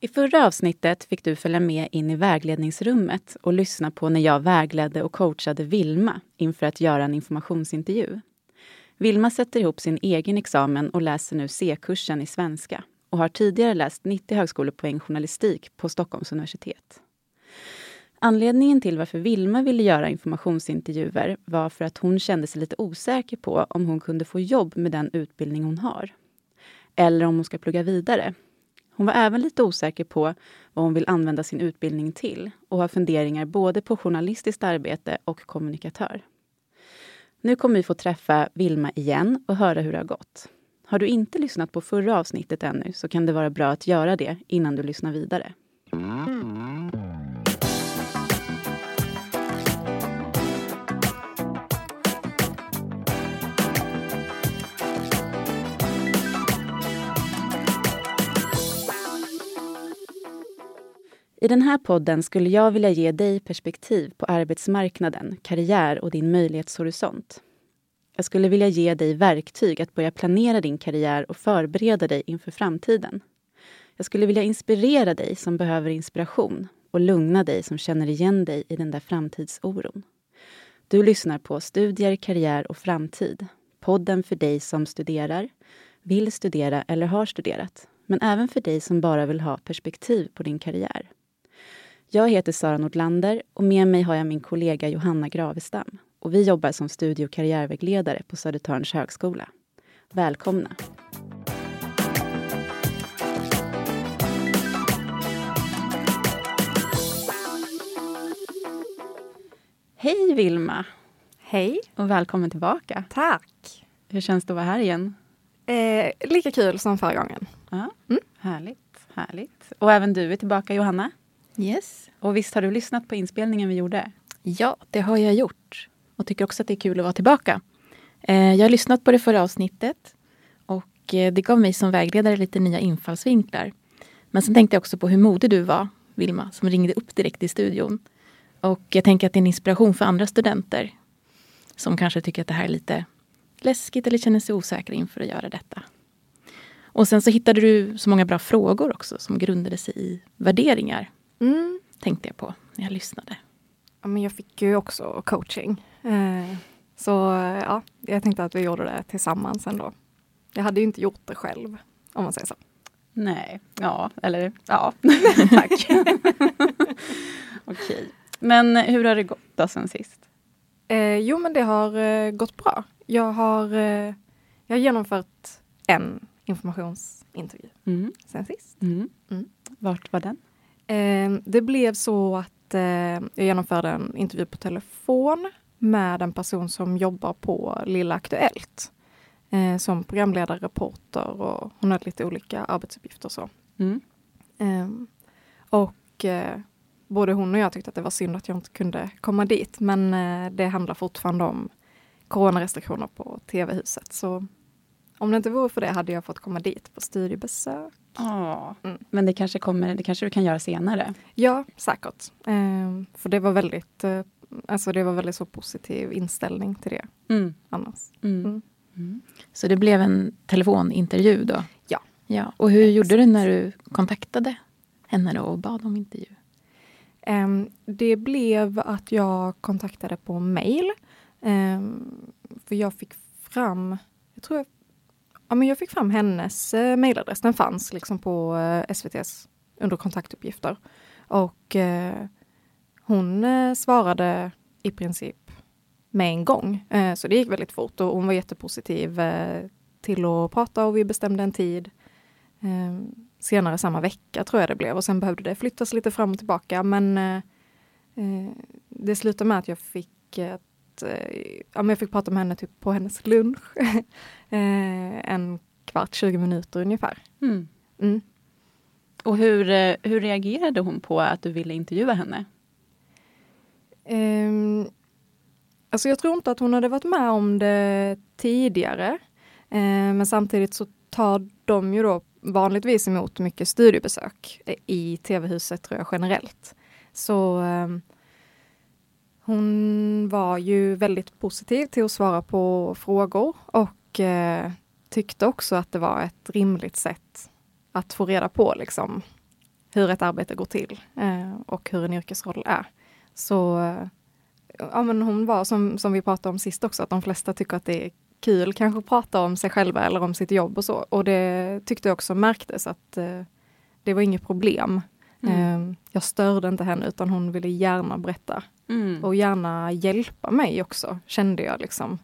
I förra avsnittet fick du följa med in i vägledningsrummet och lyssna på när jag vägledde och coachade Vilma inför att göra en informationsintervju. Vilma sätter ihop sin egen examen och läser nu C-kursen i svenska och har tidigare läst 90 högskolepoäng journalistik på Stockholms universitet. Anledningen till varför Vilma ville göra informationsintervjuer var för att hon kände sig lite osäker på om hon kunde få jobb med den utbildning hon har. Eller om hon ska plugga vidare. Hon var även lite osäker på vad hon vill använda sin utbildning till och har funderingar både på journalistiskt arbete och kommunikatör. Nu kommer vi få träffa Vilma igen och höra hur det har gått. Har du inte lyssnat på förra avsnittet ännu så kan det vara bra att göra det innan du lyssnar vidare. I den här podden skulle jag vilja ge dig perspektiv på arbetsmarknaden, karriär och din möjlighetshorisont. Jag skulle vilja ge dig verktyg att börja planera din karriär och förbereda dig inför framtiden. Jag skulle vilja inspirera dig som behöver inspiration och lugna dig som känner igen dig i den där framtidsoron. Du lyssnar på Studier, karriär och framtid. Podden för dig som studerar, vill studera eller har studerat. Men även för dig som bara vill ha perspektiv på din karriär. Jag heter Sara Nordlander och med mig har jag min kollega Johanna Gravestam. Och vi jobbar som studie och karriärvägledare på Södertörns högskola. Välkomna! Hej Vilma! Hej! Och välkommen tillbaka. Tack! Hur känns det att vara här igen? Eh, lika kul som förra gången. Ja, mm. Härligt, härligt. Och även du är tillbaka Johanna. Yes. Och visst har du lyssnat på inspelningen vi gjorde? Ja, det har jag gjort. Och tycker också att det är kul att vara tillbaka. Eh, jag har lyssnat på det förra avsnittet. Och eh, det gav mig som vägledare lite nya infallsvinklar. Men sen tänkte jag också på hur modig du var, Vilma, som ringde upp direkt i studion. Och jag tänker att det är en inspiration för andra studenter. Som kanske tycker att det här är lite läskigt eller känner sig osäkra inför att göra detta. Och sen så hittade du så många bra frågor också som grundade sig i värderingar. Mm. Tänkte jag på när jag lyssnade. Ja, men jag fick ju också coaching. Eh, så ja, jag tänkte att vi gjorde det tillsammans ändå. Jag hade ju inte gjort det själv, om man säger så. Nej, ja, eller ja, tack. Okej. Men hur har det gått då sen sist? Eh, jo, men det har eh, gått bra. Jag har, eh, jag har genomfört en informationsintervju mm. sen sist. Mm. Mm. Vart var den? Eh, det blev så att eh, jag genomförde en intervju på telefon med en person som jobbar på Lilla Aktuellt. Eh, som programledare, reporter och hon hade lite olika arbetsuppgifter. Så. Mm. Ehm, och eh, både hon och jag tyckte att det var synd att jag inte kunde komma dit. Men det handlar fortfarande om coronarestriktioner på TV-huset. Så om det inte vore för det hade jag fått komma dit på studiebesök. Ja, mm. Men det kanske, kommer, det kanske du kan göra senare? Ja, säkert. Eh, för det var väldigt eh, alltså det var väldigt så positiv inställning till det mm. annars. Mm. mm. Mm. Så det blev en telefonintervju då? Ja. ja. Och hur gjorde du när du kontaktade henne och bad om intervju? Um, det blev att jag kontaktade på mail. Um, för jag fick fram, jag tror jag ja, men jag fick fram hennes eh, mejladress. Den fanns liksom på eh, SVTs under kontaktuppgifter. Och eh, hon eh, svarade i princip med en gång. Eh, så det gick väldigt fort och hon var jättepositiv eh, till att prata och vi bestämde en tid. Eh, senare samma vecka tror jag det blev och sen behövde det flyttas lite fram och tillbaka men eh, eh, det slutade med att jag fick Eh, ja, men jag fick prata med henne typ på hennes lunch. Eh, en kvart, 20 minuter ungefär. Mm. Mm. Och hur, eh, hur reagerade hon på att du ville intervjua henne? Um, alltså jag tror inte att hon hade varit med om det tidigare. Uh, men samtidigt så tar de ju då vanligtvis emot mycket studiebesök i TV-huset tror jag generellt. Så um, hon var ju väldigt positiv till att svara på frågor och eh, tyckte också att det var ett rimligt sätt att få reda på liksom, hur ett arbete går till eh, och hur en yrkesroll är. Så eh, ja, men hon var som, som vi pratade om sist också, att de flesta tycker att det är kul kanske att prata om sig själva eller om sitt jobb och så. Och det tyckte jag också märktes att eh, det var inget problem. Mm. Eh, jag störde inte henne utan hon ville gärna berätta mm. och gärna hjälpa mig också, kände jag liksom.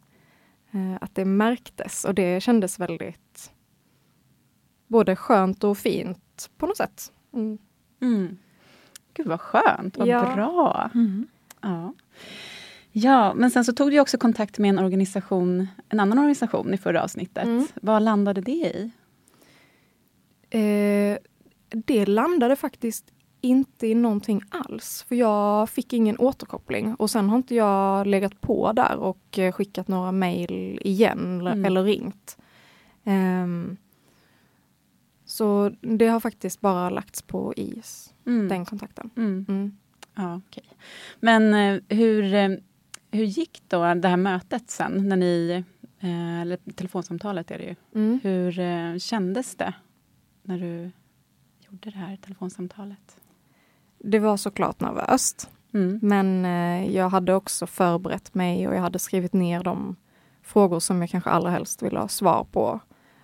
Eh, att det märktes och det kändes väldigt både skönt och fint på något sätt. Mm. Mm. Gud vad skönt, vad ja. bra. Mm. Ja. ja, men sen så tog du också kontakt med en organisation, en annan organisation i förra avsnittet. Mm. Vad landade det i? Eh, det landade faktiskt inte i någonting alls. För jag fick ingen återkoppling och sen har inte jag legat på där och eh, skickat några mejl igen mm. eller ringt. Um, så det har faktiskt bara lagts på is, mm. den kontakten. Mm. mm. Ja, okay. Men eh, hur, eh, hur gick då det här mötet sen, när ni, eller telefonsamtalet är det ju. Mm. Hur kändes det när du gjorde det här telefonsamtalet? det var såklart nervöst. Mm. Men eh, jag hade också förberett mig och jag hade skrivit ner de frågor som jag kanske allra helst ville ha svar på.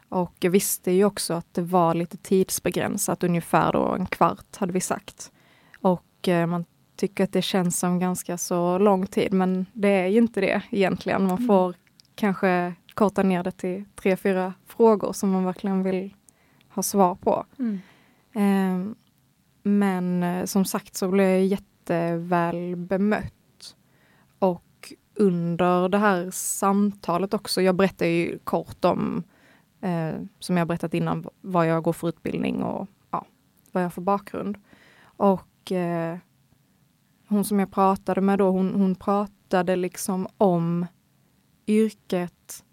Och jag visste ju också att det var lite tidsbegränsat, ungefär då en kvart hade vi sagt. Och eh, man tycker att det känns som ganska så lång tid, men det är ju inte det egentligen. Man mm. får mm. kanske korta ner det till tre, fyra frågor som man verkligen vill ha svar på. Mm. Ehm, men eh, som sagt så blev jag jätteväl bemött. Och under det här samtalet också, jag berättade ju kort om, eh, som jag berättat innan, vad jag går för utbildning och ja, vad jag har för bakgrund. Och eh, hon som jag pratade med då, hon, hon pratade liksom om yrket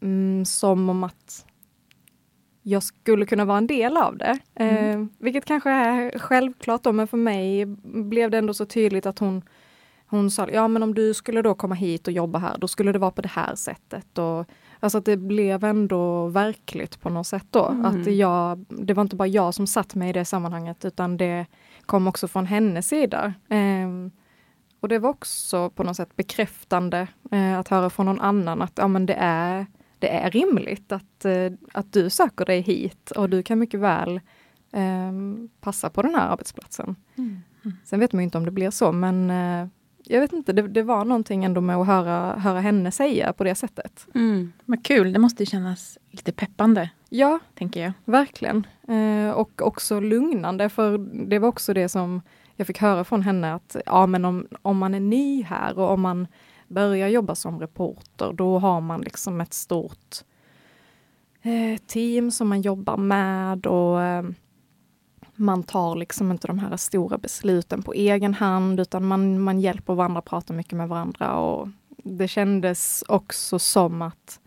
mm, som om att jag skulle kunna vara en del av det. Mm. Eh, vilket kanske är självklart då, men för mig blev det ändå så tydligt att hon hon sa, ja men om du skulle då komma hit och jobba här, då skulle det vara på det här sättet. Och, alltså att det blev ändå verkligt på något sätt då. Mm. Att jag, det var inte bara jag som satt mig i det sammanhanget, utan det kom också från hennes sida. Eh, och det var också på något sätt bekräftande eh, att höra från någon annan att ja, men det är det är rimligt att, eh, att du söker dig hit och du kan mycket väl eh, passa på den här arbetsplatsen. Mm. Mm. Sen vet man inte om det blir så, men eh, jag vet inte, det, det, var någonting ändå med att höra, höra henne säga på det sättet. Mm. Vad kul, det måste kännas lite peppande. Ja, tänker jag. verkligen. Eh, och också lugnande, för det var också det som jag fick höra från henne att ja, men om, om man är ny här och om man börjar jobba som reporter, då har man liksom ett stort eh, team som man jobbar med och eh, man tar liksom inte de här stora besluten på egen hand utan man, man hjälper varandra, pratar mycket med varandra och det kändes också som att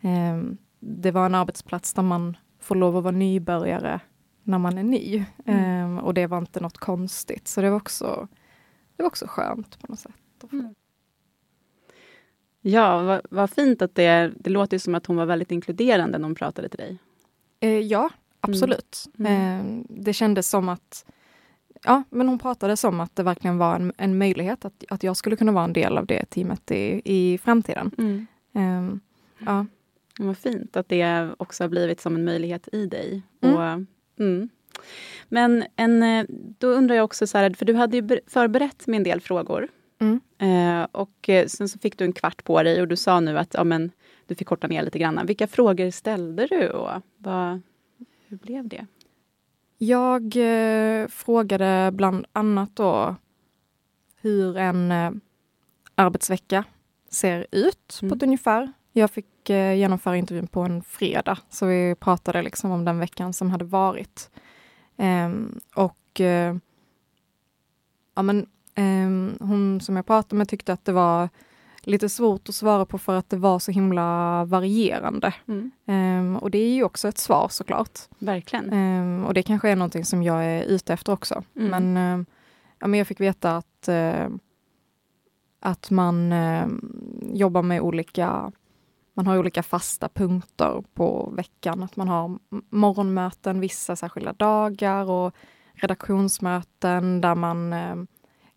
eh, det var en arbetsplats där man får lov att vara nybörjare när man är ny. Mm. Eh, och det var inte något konstigt, så det var också, det var också skönt på något sätt. Mm. Ja, vad, vad fint att det... Det låter som att hon var väldigt inkluderande när hon pratade till dig. Eh, ja, absolut. Mm. Mm. Eh, det kändes som att... Ja, men hon pratade som att det verkligen var en, en möjlighet att, att jag skulle kunna vara en del av det teamet i, i framtiden. Mm. Eh, ja. Vad fint att det också har blivit som en möjlighet i dig. Mm. Och, mm. Men en, eh, då undrar jag också, så här, för du hade ju förberett med en del frågor. Mm. Eh, och eh, sen så fick du en kvart på dig och du sa nu att ja, men, du fick korta ner lite grann. Vilka frågor ställde du och vad, hur blev det? Jag eh, frågade bland annat då hur en eh, arbetsvecka ser ut mm. på ett ungefär. Jag fick eh, genomföra intervjun på en fredag, så vi pratade liksom om den veckan som hade varit. Ehm, och eh, ja, men hon som jag pratade med tyckte att det var lite svårt att svara på för att det var så himla varierande. Mm. Um, och det är ju också ett svar såklart. Verkligen. Um, och det kanske är någonting som jag är ute efter också. Mm. Men, uh, ja, men jag fick veta att, uh, att man uh, jobbar med olika man har olika fasta punkter på veckan. Att man har morgonmöten vissa särskilda dagar och redaktionsmöten där man eh,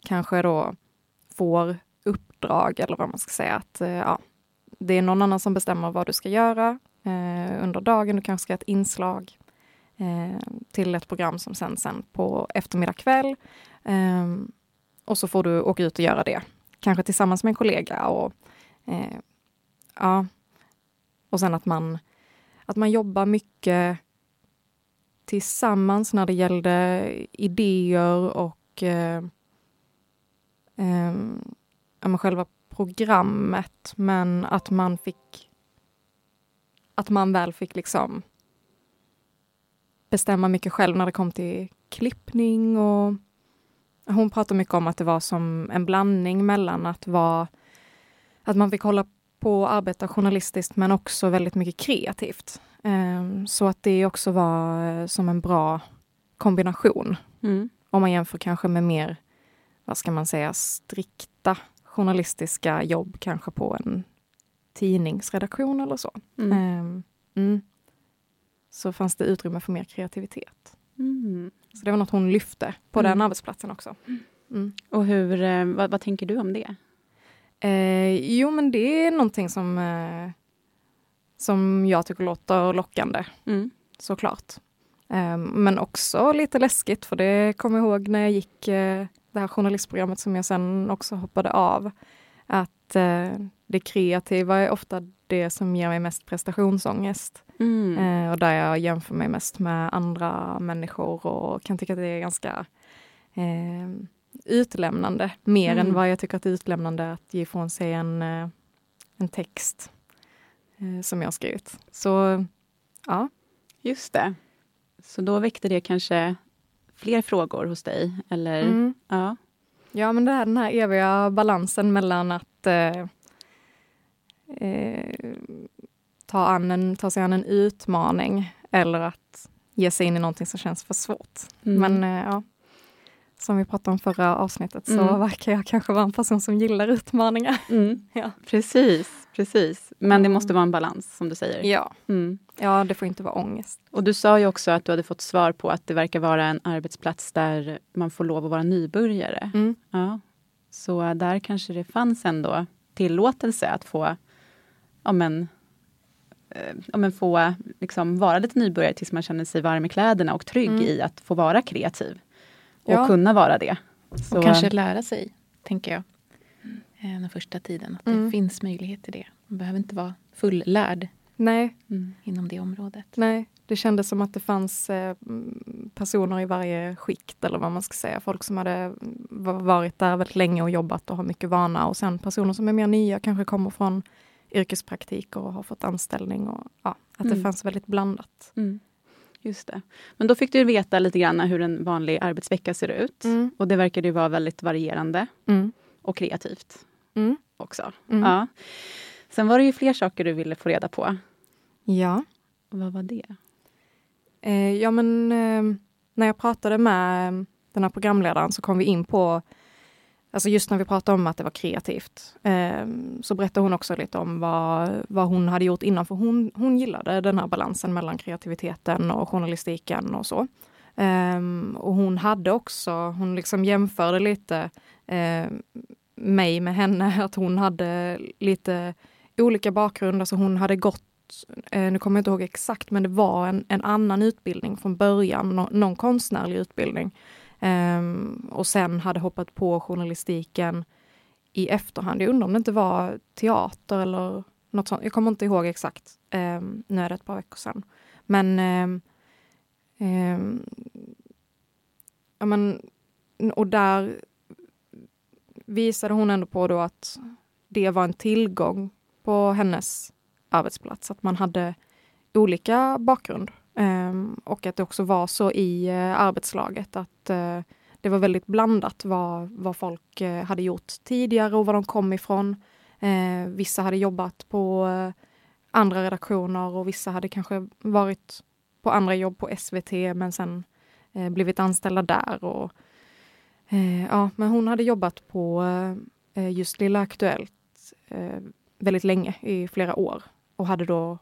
kanske då får uppdrag eller vad man ska säga. att eh, ja, Det är någon annan som bestämmer vad du ska göra eh, under dagen. Du kanske ska ha ett inslag eh, till ett program som sänds sen på eftermiddag kväll. Eh, och så får du åka ut och göra det. Kanske tillsammans med en kollega. Och, eh, ja. och sen att man, att man jobbar mycket tillsammans när det gällde idéer och eh, eh, själva programmet. Men att man fick att man väl fick liksom bestämma mycket själv när det kom till klippning och hon pratar mycket om att det var som en blandning mellan att vara att man fick hålla på och arbeta journalistiskt men också väldigt mycket kreativt. Ehm, så att det också var eh, som en bra kombination. Mm. Om man jämför kanske med mer, vad ska man säga, strikta journalistiska jobb kanske på en tidningsredaktion eller så. Mm. Ehm, mm. Så fanns det utrymme för mer kreativitet. Mm. Så det var något hon lyfte på den mm. arbetsplatsen också. Mm. Och hur, eh, vad, vad, tänker du om det? Eh, jo men det är någonting som, eh, som jag tycker låter lockande. Mm. Såklart. Eh, men också lite läskigt för det kommer jag ihåg när jag gick eh, det här journalistprogrammet som jag sen också hoppade av. Att eh, det kreativa är ofta det som ger mig mest prestationsångest. Mm. Eh, och där jag jämför mig mest med andra människor och kan tycka att det är ganska eh, utlämnande. Mer mm. än vad jag tycker att det är utlämnande att ge ifrån sig en, eh, en text eh, som jag har skrivit. Så ja. Just det. Så då väckte det kanske fler frågor hos dig? Eller? Mm. Ja. ja, men det här, den här eviga balansen mellan att eh, eh, ta, an en, ta sig an en utmaning eller att ge sig in i någonting som känns för svårt. Mm. Men eh, ja, som vi pratade om förra avsnittet så mm. verkar jag kanske vara en person som gillar utmaningar. Mm. ja. Precis, precis. Men det måste vara en balans som du säger. Ja. Mm. ja, det får inte vara ångest. Och du sa ju också att du hade fått svar på att det verkar vara en arbetsplats där man får lov att vara nybörjare. Mm. Ja. Så där kanske det fanns ändå tillåtelse att få ja, men, eh, ja, men få liksom, vara lite nybörjare tills man känner sig varm i kläderna och trygg mm. i att få vara kreativ. Och ja. kunna vara det. Så. Och kanske lära sig, tänker jag, den första tiden. Att mm. det finns möjlighet till det. Man behöver inte vara fullärd Nej. Mm, inom det området. Nej, det kändes som att det fanns eh, personer i varje skikt eller vad man ska säga. Folk som hade varit där väldigt länge och jobbat och har mycket vana och sen personer som är mer nya, kanske kommer från yrkespraktik och har fått anställning. Och, ja, att mm. det fanns väldigt blandat. Mm. Just det. Men då fick du veta lite grann hur en vanlig arbetsvecka ser ut. Mm. Och det verkade ju vara väldigt varierande mm. och kreativt mm. också. Mm. Ja. Sen var det ju fler saker du ville få reda på. Ja. Vad var det? Eh, ja men eh, när jag pratade med den här programledaren så kom vi in på Alltså just när vi pratade om att det var kreativt, eh, så berättade hon också lite om vad, vad hon hade gjort innan, för hon, hon gillade den här balansen mellan kreativiteten och journalistiken och så. Eh, och hon hade också, hon liksom jämförde lite eh, mig med henne, att hon hade lite olika bakgrund, alltså hon hade gått eh, nu kommer jag inte ihåg exakt, men det var en, en annan utbildning från början, no, någon konstnärlig utbildning. Um, och sen hade hoppat på journalistiken i efterhand. Jag undrar om det inte var teater eller något sånt. Jag kommer inte ihåg exakt. Um, nu är det ett par veckor sedan. Men, um, ja, men och där visade hon ändå på då att det var en tillgång på hennes arbetsplats, att man hade olika bakgrund. Um, och att det också var så i uh, arbetslaget att uh, det var väldigt blandat vad, vad folk uh, hade gjort tidigare och var de kom ifrån. Ehm, vissa hade jobbat på andra redaktioner och vissa hade kanske varit på andra jobb på SVT men sen blivit anställda där. Och, ja, men hon hade jobbat på just Lilla Aktuellt väldigt länge, i flera år och hade då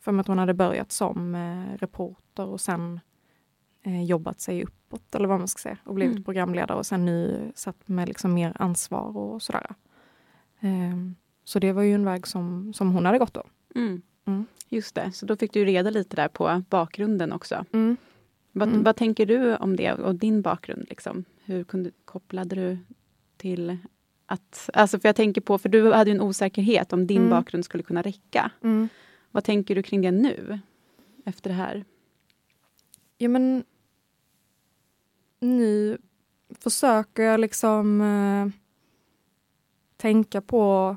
för att hon hade börjat som eh, reporter och sen eh, jobbat sig uppåt eller vad man ska säga och blivit Mm. programledare och sen nu satt med liksom mer ansvar och sådär. Ehm, så det var ju en väg som, som hon hade gått då. Mm. Mm. Just det, så då fick du reda lite där på bakgrunden också. Mm. Vad, Mm. vad tänker du om det och din bakgrund? Liksom? Hur kunde, kopplade du till att... Alltså för jag tänker på, för du hade ju en osäkerhet om din Mm. bakgrund skulle kunna räcka. Mm. Vad tänker du kring det nu? Efter det här? Ja men nu försöker jag liksom eh, tänka på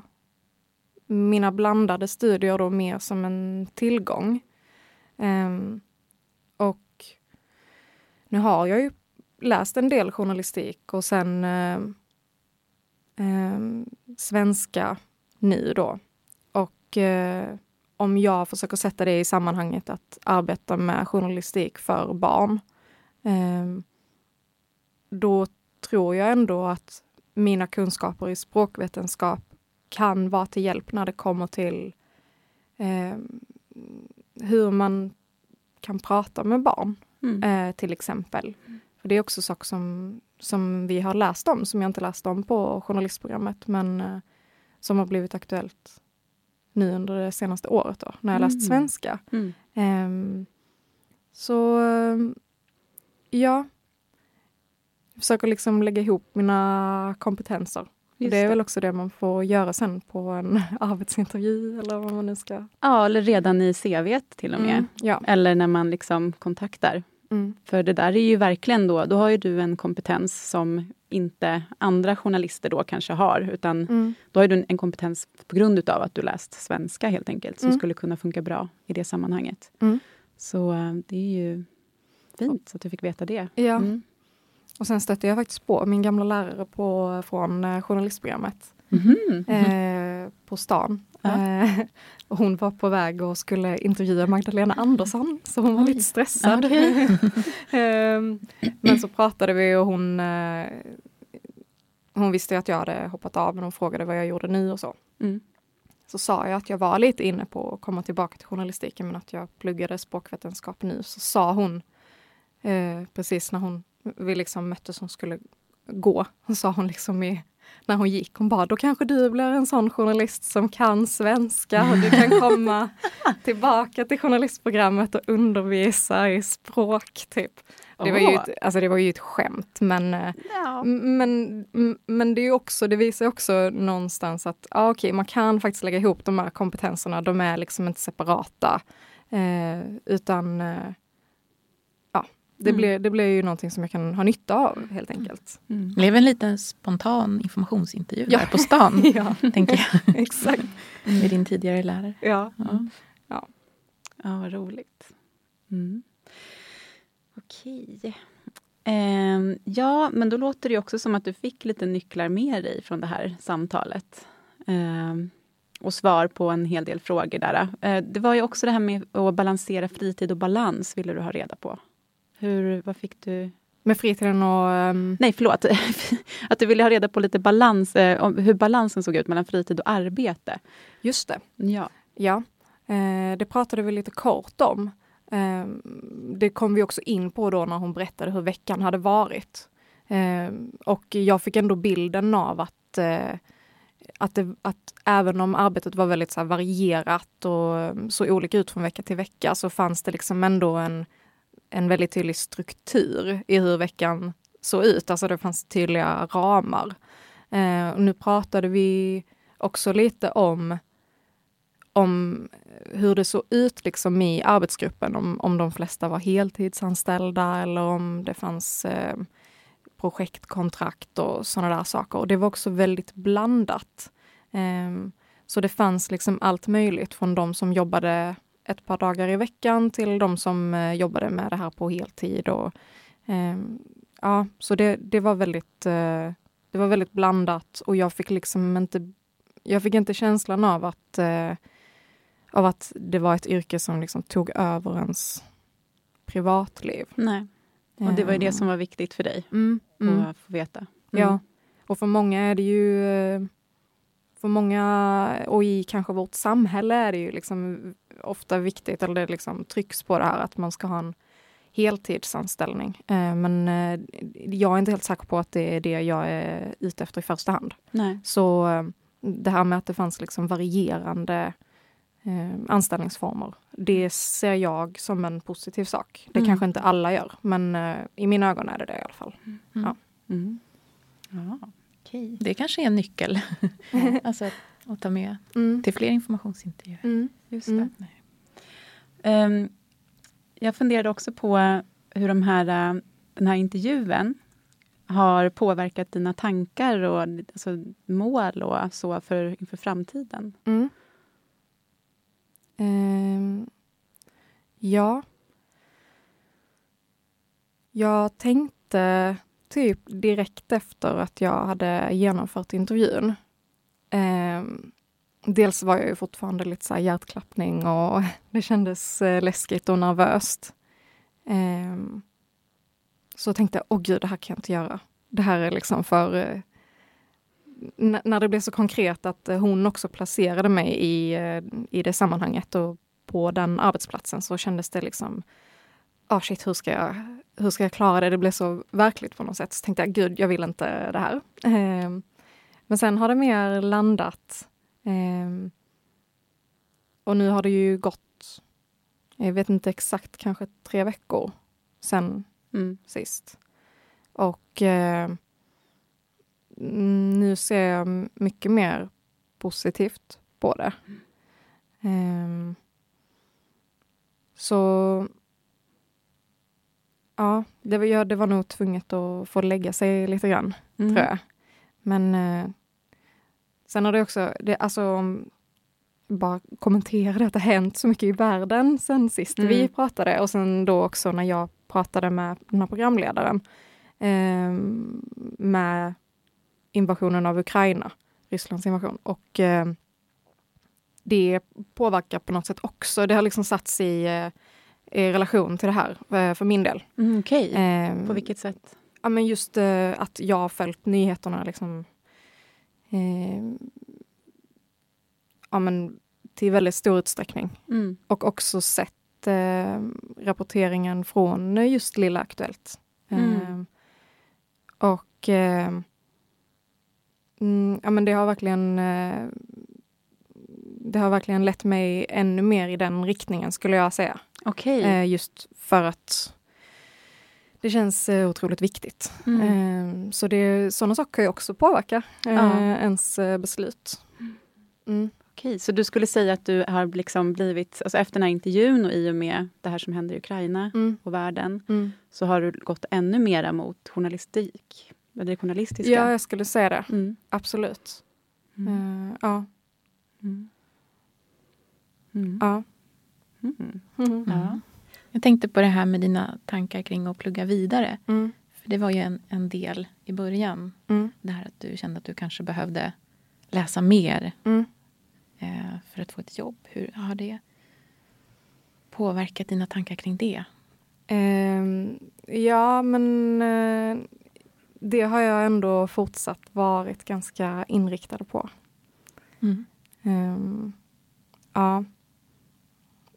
mina blandade studier då mer som en tillgång. Och nu har jag ju läst en del journalistik och sen eh, eh, svenska nu då. Och eh, om jag försöker sätta det i sammanhanget att arbeta med journalistik för barn, eh, då tror jag ändå att mina kunskaper i språkvetenskap kan vara till hjälp när det kommer till eh, hur man kan prata med barn, Mm. eh, till exempel. För det är också saker som, som vi har läst om, som jag inte läst om på journalistprogrammet, men eh, som har blivit aktuellt nu under det senaste året då, när jag läst Mm. svenska. Mm. Ehm, så ehm, ja, jag försöker liksom lägga ihop mina kompetenser. Just det är väl också det man får göra sen på en arbetsintervju eller vad man nu ska... Ja, eller redan i CV till och med. Mm, ja. Eller när man liksom kontaktar. Mm, För det där är ju verkligen då, då har ju du en kompetens som inte andra journalister då kanske har, utan mm, då har du en- en kompetens på grund utav att du läst svenska helt enkelt, som Mm. skulle kunna funka bra i det sammanhanget. Mm. Så eh, det är ju fint att du fick veta det. ja. Mm. Och sen stötte jag faktiskt på min gamla lärare på, från eh, journalistprogrammet Mhm. eh, på stan. Ja. Eh, hon var på väg och skulle intervjua Magdalena Andersson, så hon var Oj. lite stressad. Okej. Ehm, Men så pratade vi och hon, eh, hon visste att jag hade hoppat av, men hon frågade vad jag gjorde nu och så. Mm. Så sa jag att jag var lite inne på att komma tillbaka till journalistiken, men att jag pluggade språkvetenskap nu. Så sa hon, eh, precis när hon, vi liksom möttes, hon skulle gå, så sa hon liksom i, när hon gick, hon bara, då kanske du blir en sån journalist som kan svenska och du kan komma tillbaka till journalistprogrammet och undervisa i språk, typ. Det var, ju ett, alltså det var ju ett skämt, men, eh, Ja. men, men det, är också, det visar också någonstans att ja, okej, man kan faktiskt lägga ihop de här kompetenserna. De är liksom inte separata. Eh, utan eh, det, Mm. blir, det blir ju någonting som jag kan ha nytta av helt enkelt. Mm. Det blev en liten spontan informationsintervju Ja. där på stan, ja, tänker jag, exakt. med din tidigare lärare. Ja. Ja. Ja, vad roligt. Mm. Okej. Ehm, ja, men då låter det också som att du fick lite nycklar med dig från det här samtalet. Ehm, och svar på en hel del frågor där. Eh, det var ju också det här med att balansera fritid och balans, ville du ha reda på. Hur, vad fick du? Med fritiden och... ehm, Nej, förlåt. att du ville ha reda på lite balans, eh, om hur balansen såg ut mellan fritid och arbete. just det. Ja. Ja, eh, det pratade vi lite kort om. Eh, det kom vi också in på då när hon berättade hur veckan hade varit. Eh, och jag fick ändå bilden av att, eh, att, det, att även om arbetet var väldigt så varierat och såg olika ut från vecka till vecka så fanns det liksom ändå en, en väldigt tydlig struktur i hur veckan såg ut. Alltså det fanns tydliga ramar. Eh, och nu pratade vi också lite om om hur det såg ut liksom i arbetsgruppen, om, om de flesta var heltidsanställda eller om det fanns eh, projektkontrakt och sådana där saker. Och det var också väldigt blandat. Eh, så det fanns liksom allt möjligt från de som jobbade ett par dagar i veckan till de som eh, jobbade med det här på heltid. Och, ehm, ja, så det, det, var väldigt, eh, det var väldigt blandat och jag fick liksom inte jag fick inte känslan av att, eh, av att det var ett yrke som liksom tog över ens privatliv. Nej. Och det var ju det som var viktigt för dig mm, mm. att få veta. Mm. Ja, och för många är det ju eh, för många och i kanske vårt samhälle är det ju liksom ofta viktigt, eller det liksom trycks på det här att man ska ha en heltidsanställning. Eh, men eh, jag är inte helt säker på att det är det jag är ute efter i första hand. Nej. Så eh, det här med att det fanns liksom varierande anställningsformer, det ser jag som en positiv sak. Det Mm. kanske inte alla gör, men i mina ögon är det det i alla fall. Ja. Mm. Ja, okej. Det kanske är en nyckel. alltså att, att ta med Mm. till fler informationsintervjuer. Mm. Just Mm. det. Ehm, jag funderade också på hur de här, eh, den här intervjun har påverkat dina tankar och alltså, mål och så för, inför framtiden. Mm. Ehm, ja. Jag tänkte typ direkt efter att jag hade genomfört intervjun. Eh, dels var jag ju fortfarande lite så här hjärtklappning och det kändes eh, läskigt och nervöst. Eh, så tänkte jag, åh gud, det här kan jag inte göra. Det här är liksom för eh, när det blev så konkret att eh, hon också placerade mig i, eh, i det sammanhanget och på den arbetsplatsen så kändes det liksom, ah shit, hur ska, jag, hur ska jag klara det? Det blev så verkligt på något sätt. Så tänkte jag, gud, jag vill inte det här. Eh, men sen har det mer landat. Ehm, och nu har det ju gått, jag vet inte exakt, kanske tre veckor sen Mm. sist. Och eh, nu ser jag mycket mer positivt på det. Ehm, så ja, det var, ja, det var nog tvunget att få lägga sig lite grann, Mm. tror jag. Men eh, sen har det också, det, alltså om bara kommentera att det har hänt så mycket i världen sen sist Mm. vi pratade och sen då också när jag pratade med den här programledaren eh, med invasionen av Ukraina, Rysslands invasion. Och eh, det påverkar på något sätt också. Det har liksom satts i, eh, i relation till det här eh, för min del. Mm, Okej, Eh, på vilket sätt? Ja, men just eh, att jag har följt nyheterna liksom, eh, ja, men till väldigt stor utsträckning. Mm. Och också sett eh, rapporteringen från eh, just Lilla Aktuellt. Mm. Eh, och eh, mm, ja, men det har verkligen eh, det har verkligen lett mig ännu mer i den riktningen skulle jag säga. Okej. Eh, just för att det känns eh, otroligt viktigt. Mm. Eh, så det, sådana saker kan ju också påverka eh, Ja. ens eh, beslut. Mm. Okej, så du skulle säga att du har liksom blivit, alltså efter den här intervjun och i och med det här som händer i Ukraina Mm. och världen, Mm. så har du gått ännu mera mot journalistik? Det journalistiska? Ja, jag skulle säga det. Mm. Absolut. Eh, ja. Mm. Mm. ja. Ja. Jag tänkte på det här med dina tankar kring att plugga vidare. Mm. För Det var ju en, en del i början. Mm. Det här att du kände att du kanske behövde läsa mer Mm. eh, för att få ett jobb. Hur har det påverkat dina tankar kring det? Ehm, ja, men eh, det har jag ändå fortsatt varit ganska inriktad på. Ehm, ja.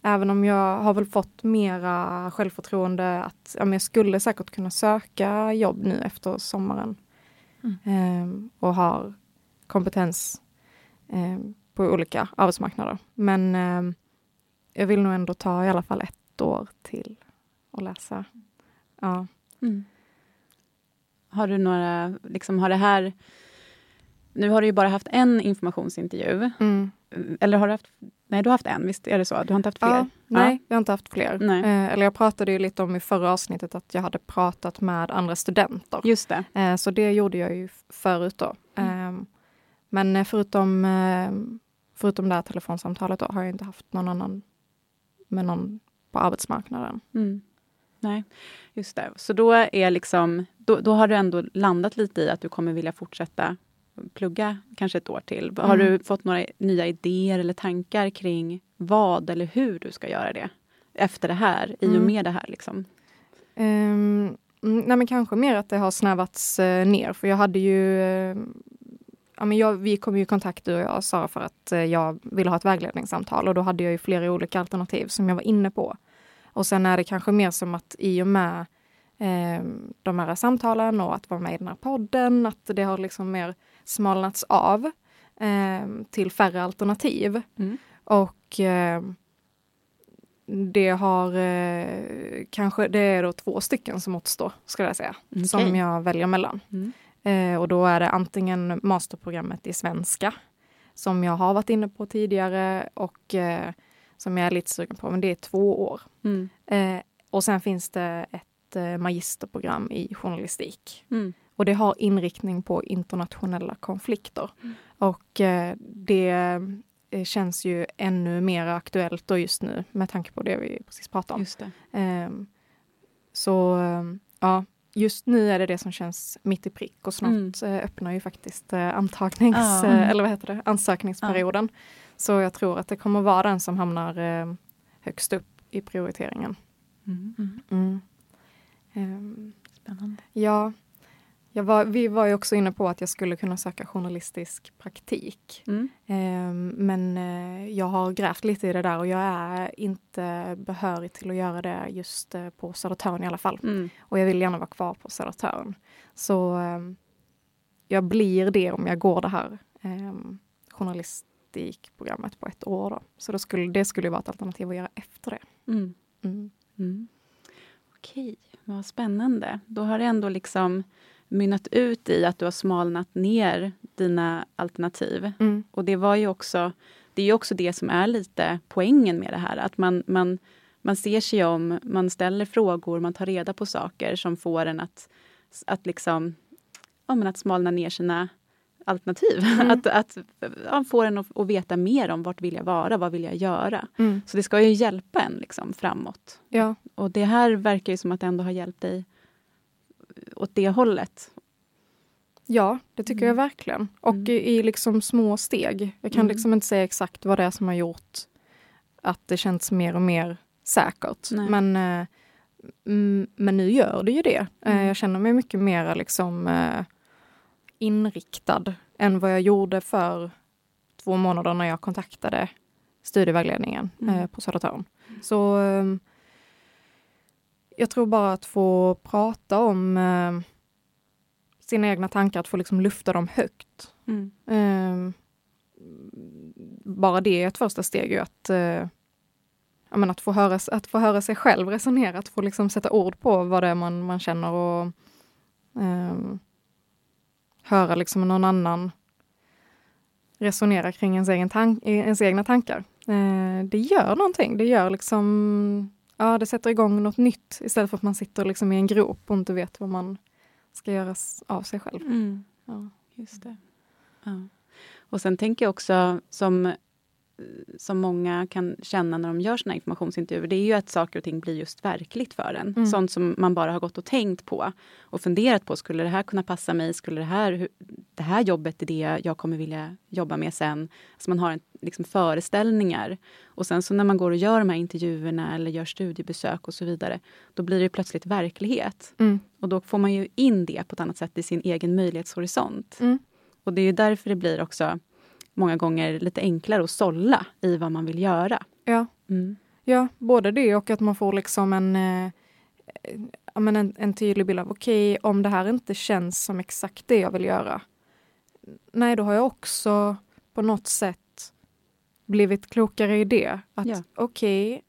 Även om jag har väl fått mera självförtroende att ja, jag skulle säkert kunna söka jobb nu efter sommaren. Mm. Ehm, och har kompetens ehm, på olika arbetsmarknader. Men ehm, jag vill nog ändå ta i alla fall ett år till och läsa. Ja. Mm. Har du några, liksom har det här... Nu har du ju bara haft en informationsintervju. Mm. Eller har du haft... Nej, du har haft en, visst är det så? Du har inte haft fler? Ja, nej, jag har inte haft fler. Eh, eller jag pratade ju lite om i förra avsnittet att jag hade pratat med andra studenter. Just det. Eh, så det gjorde jag ju förut då. Mm. Eh, men eh, förutom, eh, förutom det här telefonsamtalet då har jag inte haft någon annan med någon på arbetsmarknaden. Mm. Nej, just det. Så då, är liksom, då, då har du ändå landat lite i att du kommer vilja fortsätta plugga kanske ett år till. Har Mm. du fått några nya idéer eller tankar kring vad eller hur du ska göra det? Efter det här, i och Mm. med det här. Liksom. Mm, nej men kanske mer att det har snävats eh, ner för jag hade ju eh, ja, men jag, vi kom ju i kontakt du och jag Sara för att eh, jag ville ha ett vägledningssamtal och då hade jag ju flera olika alternativ som jag var inne på. Och sen är det kanske mer som att i och med eh, de här samtalen och att vara med i den här podden, att det har liksom mer smalnats av eh, till färre alternativ. Mm. Och eh, det har eh, kanske, det är då två stycken som återstår, skulle jag säga, Okej. som jag väljer mellan. Mm. Eh, och då är det antingen masterprogrammet i svenska, som jag har varit inne på tidigare och eh, som jag är lite sugen på, men det är två år. Mm. Eh, och sen finns det ett eh, magisterprogram i journalistik. Mm. Och det har inriktning på internationella konflikter. Mm. Och eh, det eh, känns ju ännu mer aktuellt då just nu med tanke på det vi precis pratade om. Ehm, så ja, just nu är det det som känns mitt i prick och snart Mm. eh, öppnar ju faktiskt eh, antagnings, Ja. eh, eller vad heter det, ansökningsperioden. Så jag tror att det kommer vara den som hamnar eh, högst upp i prioriteringen. Mm. Mm. Ehm, Spännande. ja, var, vi var ju också inne på att jag skulle kunna söka journalistisk praktik. Mm. Ehm, men eh, jag har grävt lite i det där och jag är inte behörig till att göra det just eh, på Södertörn i alla fall. Mm. Och jag vill gärna vara kvar på Södertörn. Så ehm, jag blir det om jag går det här um, journalistikprogrammet på ett år. Då. Så då skulle, det skulle ju vara ett alternativ att göra efter det. Mm. Mm. Mm. Okej, vad spännande. Då har det ändå liksom mynnat ut i att du har smalnat ner dina alternativ. Mm. Och det var ju också, det är ju också det som är lite poängen med det här. Att man, man, man ser sig om, man ställer frågor, man tar reda på saker som får en att, att liksom, ja, men att smalna ner sina alternativ. Mm. Att, att ja, få en att, att veta mer om vart vill jag vara, vad vill jag göra. Mm. Så det ska ju hjälpa en liksom framåt. Ja, Och det här verkar ju som att det ändå har hjälpt dig åt det hållet. ja, det tycker Mm. jag verkligen. Och Mm. i, liksom små steg. Jag kan Mm. liksom inte säga exakt vad det är som har gjort att det känns mer och mer säkert. Nej. Men, eh, mm, men nu gör det ju det. Eh, Mm. jag känner mig mycket mer liksom, eh, inriktad än vad jag gjorde för två månader när jag kontaktade studievägledningen Mm. eh, på Södertörn. Så eh, jag tror bara att få prata om eh, sina egna tankar, att få liksom lufta dem högt. Mm. Eh, bara det är ett första steg ju att, eh, ja, men att, få höra, att få höra sig själv resonera, att få liksom sätta ord på vad det är man, man känner och ehm, höra liksom någon annan resonera kring ens, egen tank, ens egna tankar. Eh, det gör någonting, det gör liksom, ja det sätter igång något nytt istället för att man sitter liksom i en grop och inte vet vad man ska göra av sig själv. Mm. Ja. Just det. Ja. Och sen tänker jag också som, som många kan känna när de gör sina informationsintervjuer, det är ju att saker och ting blir just verkligt för en. Mm. Sånt som man bara har gått och tänkt på och funderat på. Skulle det här kunna passa mig? Skulle det här, det här jobbet är det jag kommer vilja jobba med sen? Så man har en, liksom föreställningar. Och sen så när man går och gör de här intervjuerna eller gör studiebesök och så vidare, då blir det plötsligt verklighet. Mm. Och då får man ju in det på ett annat sätt i sin egen möjlighetshorisont. Mm. Och det är ju därför det blir också många gånger lite enklare att sålla i vad man vill göra. Ja. Mm. Ja, både det och att man får liksom en, eh, en, en tydlig bild av okej, om det här inte känns som exakt det jag vill göra. Nej, då har jag också på något sätt blivit klokare i det. Att Ja. okej,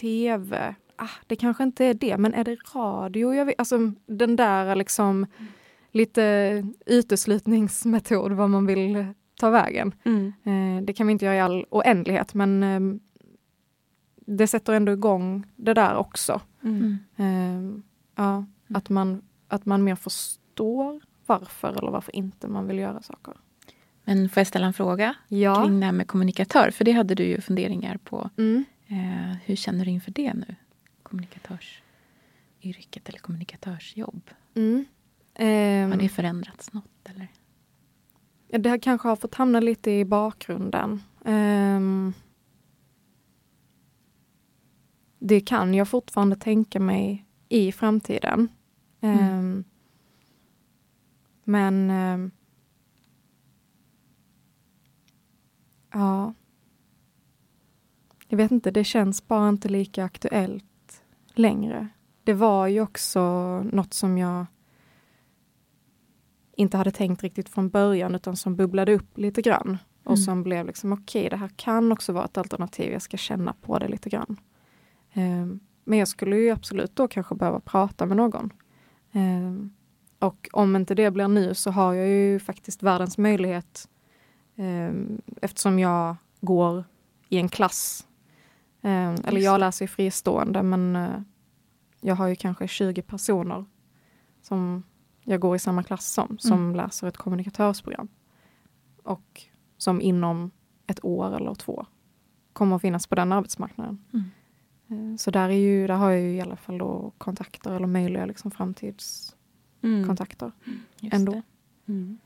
tv, ah, det kanske inte är det, men är det radio jag vill? Alltså den där liksom lite uteslutningsmetod vad man vill ta vägen. Mm. Eh, det kan vi inte göra i all oändlighet, men ehm, det sätter ändå igång det där också. Mm. Ehm, ja, att, man, att man mer förstår varför eller varför inte man vill göra saker. Men får jag ställa en fråga Ja. kring det här med kommunikatör? För det hade du ju funderingar på. Mm. Eh, hur känner du inför det nu? Kommunikatörsyrket eller kommunikatörsjobb. Mm. Ehm, Har det förändrats något? Eller? Det här kanske har fått hamna lite i bakgrunden. Ehm, det kan jag fortfarande tänka mig i framtiden. Ehm, Men ehm, ja. jag vet inte, det känns bara inte lika aktuellt längre. Det var ju också något som jag inte hade tänkt riktigt från början utan som bubblade upp lite grann. Och Mm. som blev liksom okej, okay, det här kan också vara ett alternativ. Jag ska känna på det lite grann. Um, men jag skulle ju absolut då kanske behöva prata med någon. Um, och om inte det blir nu så har jag ju faktiskt världens möjlighet um, eftersom jag går i en klass. eller jag läser ju fristående men uh, jag har ju kanske 20 personer som jag går i samma klass som, som mm. läser ett kommunikatörsprogram. Och som inom ett år eller två kommer att finnas på den arbetsmarknaden. Mm. Så där, är ju, där har jag ju i alla fall då kontakter eller möjliga liksom framtidskontakter mm. ändå. Mm.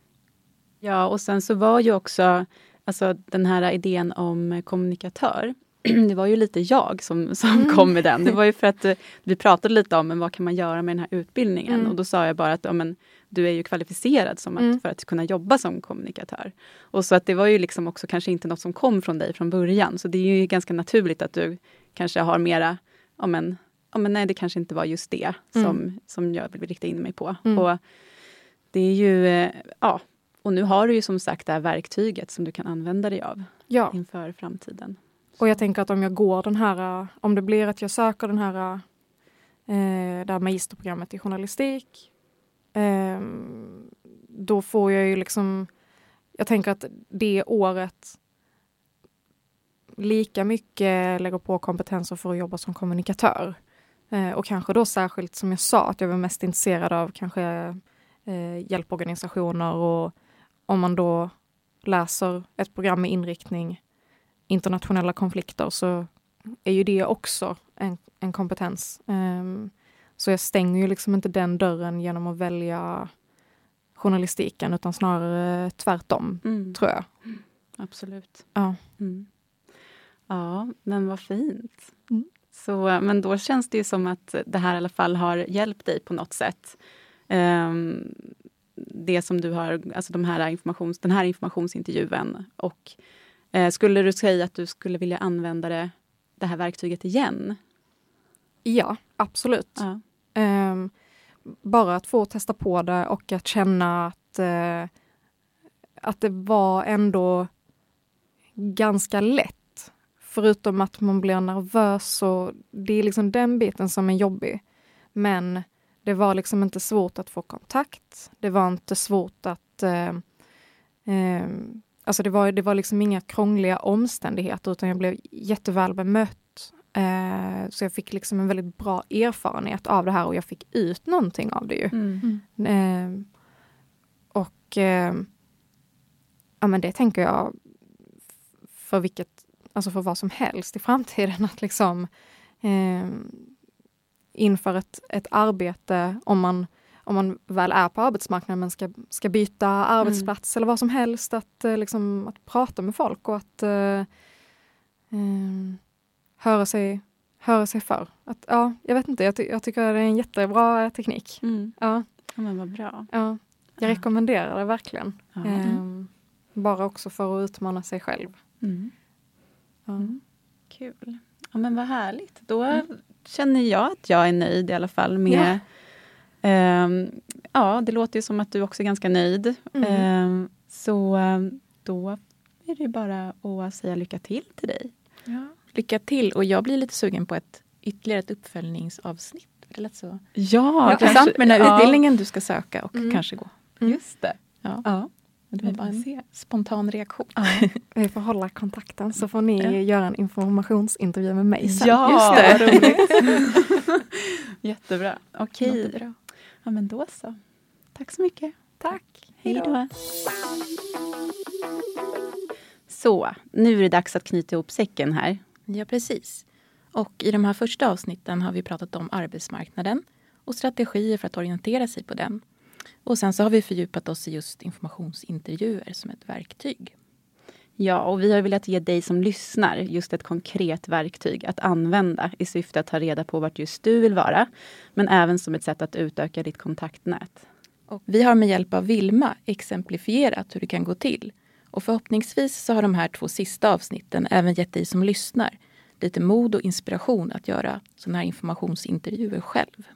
Ja, och sen så var ju också alltså, den här idén om kommunikatör. Det var ju lite jag som, som mm. kom med den. Det var ju för att vi pratade lite om men vad kan man göra med den här utbildningen. Mm. Och då sa jag bara att ja, men, du är ju kvalificerad som att, Mm. för att kunna jobba som kommunikatör. Och så att det var ju liksom också kanske inte något som kom från dig från början. Så det är ju ganska naturligt att du kanske har mera, ja men, ja, men nej det kanske inte var just det som, Mm. som jag vill rikta in mig på. Mm. Och det är ju, eh, ja, och nu har du ju som sagt det här verktyget som du kan använda dig av Ja, inför framtiden och jag tänker att om jag går den här, eh, om det blir att jag söker den här, eh, det här magisterprogrammet i journalistik, eh, då får jag ju liksom, jag tänker att det året lika mycket lägger på kompetenser för att jobba som kommunikatör. Eh, och kanske då särskilt som jag sa, att jag var mest intresserad av kanske eh, hjälporganisationer och om man då läser ett program med inriktning internationella konflikter så är ju det också en, en kompetens. Ehm, så jag stänger ju liksom inte den dörren genom att välja journalistiken utan snarare tvärtom, Mm. tror jag. Absolut. Ja. Mm. Ja, men vad fint. Mm. Så, men då känns det ju som att det här i alla fall har hjälpt dig på något sätt. Ehm, det som du har, alltså de här informations, den här informationsintervjun. Och, eh, skulle du säga att du skulle vilja använda det, det här verktyget igen? Ja, absolut. Ja. Ehm, bara att få testa på det och att känna att, eh, att det var ändå ganska lätt. Förutom att man blir nervös och det är liksom den biten som är jobbig. Men det var liksom inte svårt att få kontakt. Det var inte svårt att... Eh, eh, alltså det var, det var liksom inga krångliga omständigheter utan jag blev jätteväl bemött. Eh, så jag fick liksom en väldigt bra erfarenhet av det här och jag fick ut någonting av det ju. Mm. Eh, och eh, ja, men det tänker jag för vilket, alltså för vad som helst i framtiden att liksom eh, inför ett, ett arbete om man, om man väl är på arbetsmarknaden men ska, ska byta arbetsplats eller vad som helst att, eh, liksom, att prata med folk och att eh, eh, höra, sig, höra sig för. Att, ja, jag vet inte, jag, ty jag tycker det är en jättebra teknik. Mm. Ja. Ja, men vad bra. Ja, jag Ja. rekommenderar det verkligen. Ja. Ehm, bara också för att utmana sig själv. Mm. Ja. Mm. Kul. Ja, men vad härligt. Då känner jag att jag är nöjd i alla fall med... Ehm, ja, det låter ju som att du också är ganska nöjd. Mm. Ehm, så ehm, då är det bara att säga lycka till till dig. Lycka till! Och jag blir lite sugen på ett ytterligare ett uppföljningsavsnitt. Det lät så Ja, intressant med den här ja, utbildningen du ska söka och Mm. kanske gå. Just det. Ja. Ja. Men det var bara får en se. spontan reaktion. Vi får hålla kontakten så får ni Ja. göra en informationsintervju med mig sen. Ja, Just det. roligt. Jättebra. Okej. Låter bra. Ja, men då så. Tack så mycket. Tack. Hej då. Så, nu är det dags att knyta ihop säcken här. Ja, precis. Och i de här första avsnitten har vi pratat om arbetsmarknaden och strategier för att orientera sig på den. Och sen så har vi fördjupat oss i just informationsintervjuer som ett verktyg. Ja, och vi har velat ge dig som lyssnar just ett konkret verktyg att använda i syfte att ta reda på vart just du vill vara. Men även som ett sätt att utöka ditt kontaktnät. Och vi har med hjälp av Vilma exemplifierat hur det kan gå till. Och förhoppningsvis så har de här två sista avsnitten även gett dig som lyssnar lite mod och inspiration att göra sådana här informationsintervjuer själv.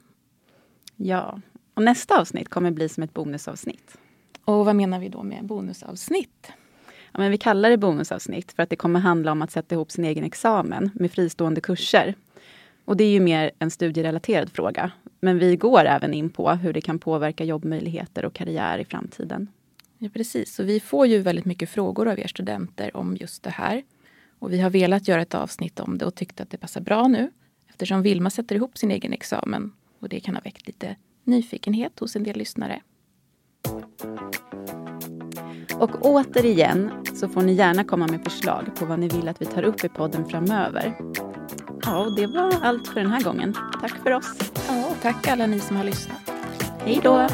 Ja, och nästa avsnitt kommer bli som ett bonusavsnitt. Och vad menar vi då med bonusavsnitt? Ja, men vi kallar det bonusavsnitt för att det kommer handla om att sätta ihop sin egen examen med fristående kurser. Och det är ju mer en studierelaterad fråga. Men vi går även in på hur det kan påverka jobbmöjligheter och karriär i framtiden. Ja, precis. och vi får ju väldigt mycket frågor av er studenter om just det här. Och vi har velat göra ett avsnitt om det och tyckte att det passar bra nu eftersom Vilma sätter ihop sin egen examen och det kan ha väckt lite nyfikenhet hos en del lyssnare. Och återigen så får ni gärna komma med förslag på vad ni vill att vi tar upp i podden framöver. Ja, och det var allt för den här gången. Tack för oss. Ja, tack alla ni som har lyssnat. Hej då!